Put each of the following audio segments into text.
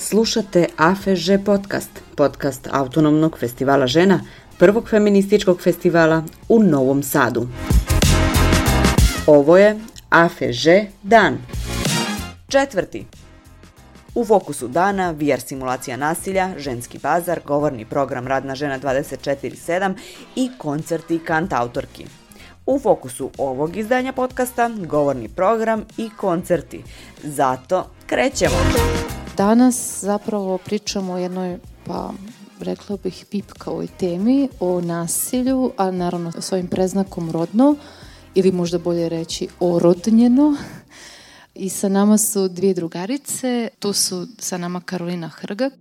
Slušate AFŽ podcast, podcast Autonomnog festivala žena, prvog feminističkog festivala u Novom Sadu. Ovo je AFŽ dan. Četvrti. U fokusu dana VR simulacija nasilja, ženski bazar, govorni program Radna žena 24.7 i koncerti kant autorki. U fokusu ovog izdanja podcasta govorni program i koncerti. Zato krećemo. Danas zapravo pričamo o jednoj pa rekla bih pipkavoj temi o nasilju, a naravno svojim preznakom rodno ili možda bolje reći orodnjeno. I sa nama su dvije drugarice, tu su sa nama Karolina Hrgak,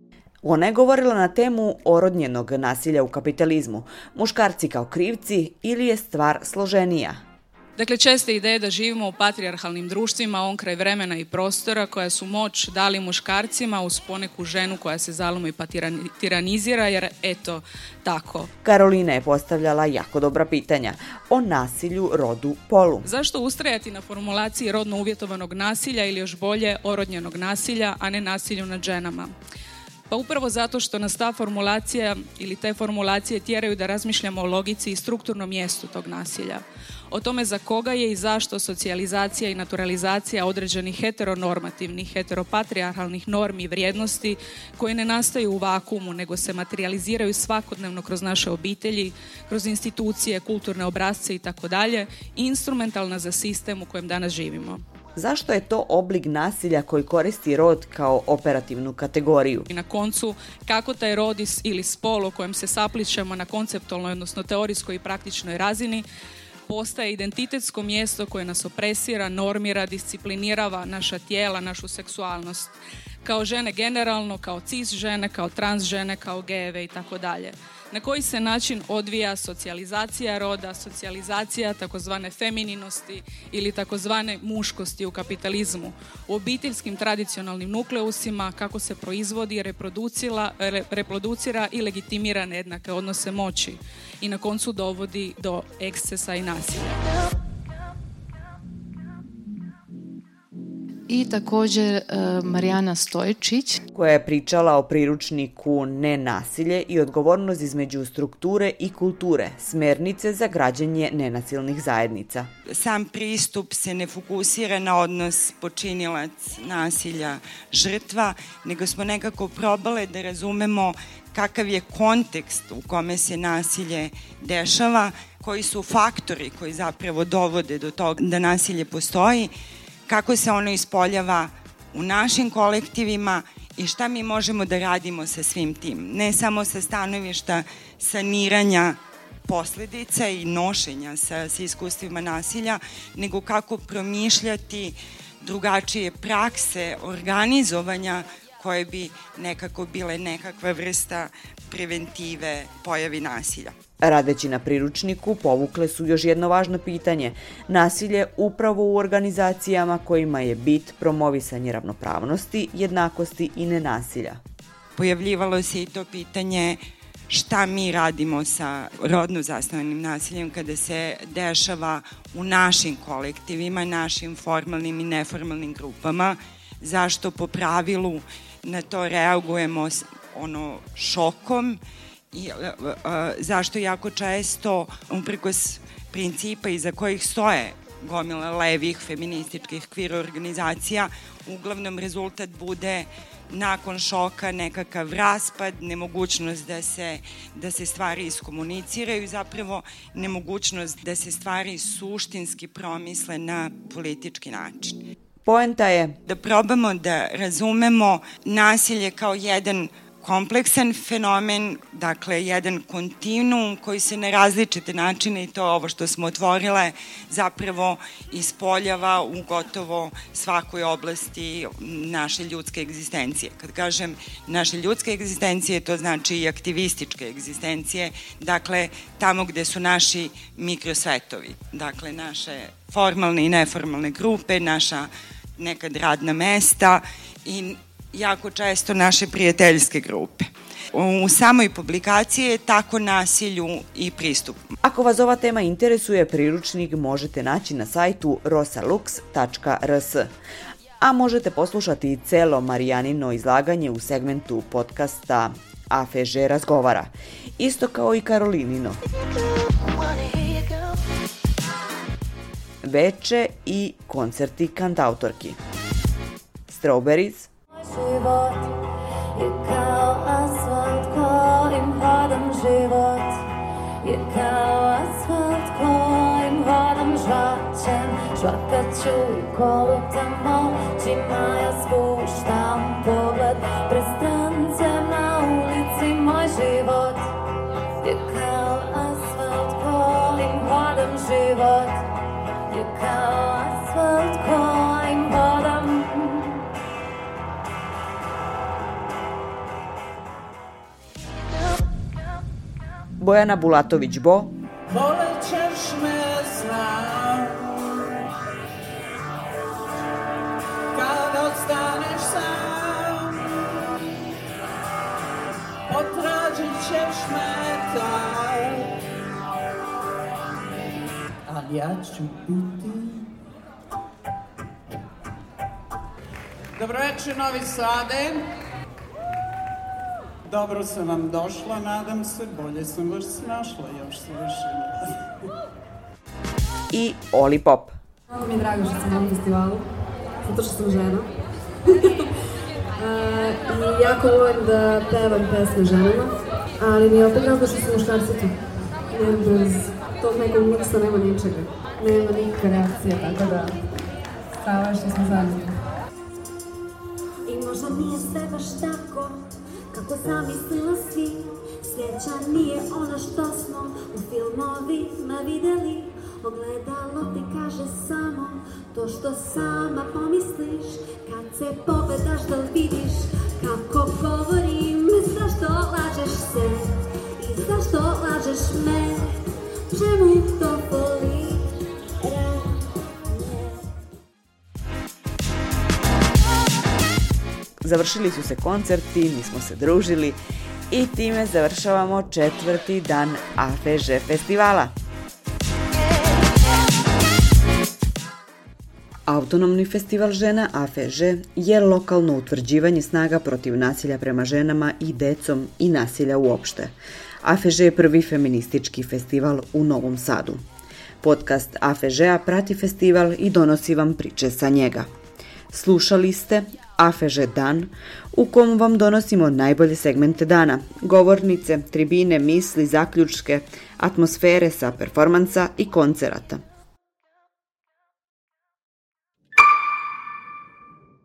ona je govorila na temu orodnjenog nasilja u kapitalizmu, muškarci kao krivci ili je stvar složenija. Dakle, česte ideje da živimo u patrijarhalnim društvima, on kraj vremena i prostora koja su moć dali muškarcima uz poneku ženu koja se zalumi pa tiranizira, jer eto, tako. Karolina je postavljala jako dobra pitanja o nasilju, rodu, polu. Zašto ustrajati na formulaciji rodno uvjetovanog nasilja ili još bolje orodnjenog nasilja, a ne nasilju nad ženama? Pa upravo zato što nas ta formulacija ili te formulacije tjeraju da razmišljamo o logici i strukturnom mjestu tog nasilja. O tome za koga je i zašto socijalizacija i naturalizacija određenih heteronormativnih, heteropatriarhalnih normi i vrijednosti koje ne nastaju u vakumu, nego se materializiraju svakodnevno kroz naše obitelji, kroz institucije, kulturne obrazce i tako dalje, instrumentalna za sistem u kojem danas živimo. Zašto je to oblik nasilja koji koristi rod kao operativnu kategoriju? I na koncu, kako taj rodis ili spol o kojem se sapličemo na konceptualnoj, odnosno teorijskoj i praktičnoj razini, postaje identitetsko mjesto koje nas opresira, normira, disciplinirava naša tijela, našu seksualnost kao žene generalno, kao cis žene, kao trans žene, kao geve i tako dalje. Na koji se način odvija socijalizacija roda, socijalizacija takozvane femininosti ili takozvane muškosti u kapitalizmu, u obiteljskim tradicionalnim nukleusima, kako se proizvodi, reproducira i legitimira nejednake odnose moći i na koncu dovodi do ekscesa i nasilja. i također e, Marijana Stojčić koja je pričala o priručniku Nenasilje i odgovornost između strukture i kulture, smernice za građenje nenasilnih zajednica. Sam pristup se ne fokusira na odnos počinilac nasilja žrtva, nego smo nekako probale da razumemo kakav je kontekst u kome se nasilje dešava, koji su faktori koji zapravo dovode do toga da nasilje postoji kako se ono ispoljava u našim kolektivima i šta mi možemo da radimo sa svim tim. Ne samo sa stanovišta saniranja posljedica i nošenja sa iskustvima nasilja, nego kako promišljati drugačije prakse organizovanja koje bi nekako bile nekakva vrsta preventive pojavi nasilja. Radeći na priručniku, povukle su još jedno važno pitanje. Nasilje upravo u organizacijama kojima je bit promovisanje ravnopravnosti, jednakosti i nenasilja. Pojavljivalo se i to pitanje šta mi radimo sa rodno zasnovanim nasiljem kada se dešava u našim kolektivima, našim formalnim i neformalnim grupama, zašto po pravilu na to reagujemo ono šokom i e, e, e, zašto jako često uprkos principa iza kojih stoje gomila levih feminističkih kvir organizacija, uglavnom rezultat bude nakon šoka nekakav raspad, nemogućnost da se, da se stvari iskomuniciraju, zapravo nemogućnost da se stvari suštinski promisle na politički način. Poenta je da probamo da razumemo nasilje kao jedan kompleksan fenomen, dakle jedan kontinuum koji se na različite načine i to ovo što smo otvorile zapravo ispoljava u gotovo svakoj oblasti naše ljudske egzistencije. Kad kažem naše ljudske egzistencije, to znači i aktivističke egzistencije, dakle tamo gde su naši mikrosvetovi, dakle naše formalne i neformalne grupe, naša nekad radna mesta i jako često naše prijateljske grupe. U samoj publikaciji je tako nasilju i pristup. Ako vas ova tema interesuje, priručnik možete naći na sajtu rosalux.rs. A možete poslušati i celo Marijanino izlaganje u segmentu podcasta Afeže razgovara, isto kao i Karolinino. Veče i koncerti kantautorki. Strawberries, život je kao asfalt kojim hodam život je kao asfalt kojim hodam žvaćem žvakat ću i kolutam očima ja spuštam pogled prestavljam Bojana Bulatović-Bo, Volećeš me Dobro večer, Novi Sade. Dobro sam vam došla, nadam se, bolje sam vas našla, još se vršila. I Oli Pop. Hvala mi je drago što sam na festivalu, zato što sam žena. E, I jako volim da pevam pesme ženama, ali mi je opet drago što sam muškarci tu. Jer bez tog nekog miksa nema ničega. Nema nikakve reakcije, tako da stava što sam zadovoljna. I možda nije sve baš tako, kako sam mislila svi, sreća nije ono što smo u filmovima videli. Ogledalo ti kaže samo to što sama pomisliš, kad se pogledaš da vidiš kako govorim, zašto lažeš se i zašto lažeš me, čemu to Završili su se koncerti, mi smo se družili i time završavamo četvrti dan AFŽ festivala. Autonomni festival žena AFŽ je lokalno utvrđivanje snaga protiv nasilja prema ženama i decom i nasilja uopšte. AFŽ je prvi feministički festival u Novom Sadu. Podcast AFŽ-a prati festival i donosi vam priče sa njega. Slušali ste Afeže dan u kom vam donosimo najbolje segmente dana, govornice, tribine, misli, zaključke, atmosfere sa performansa i koncerata.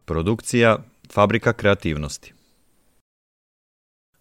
Produkcija Fabrika kreativnosti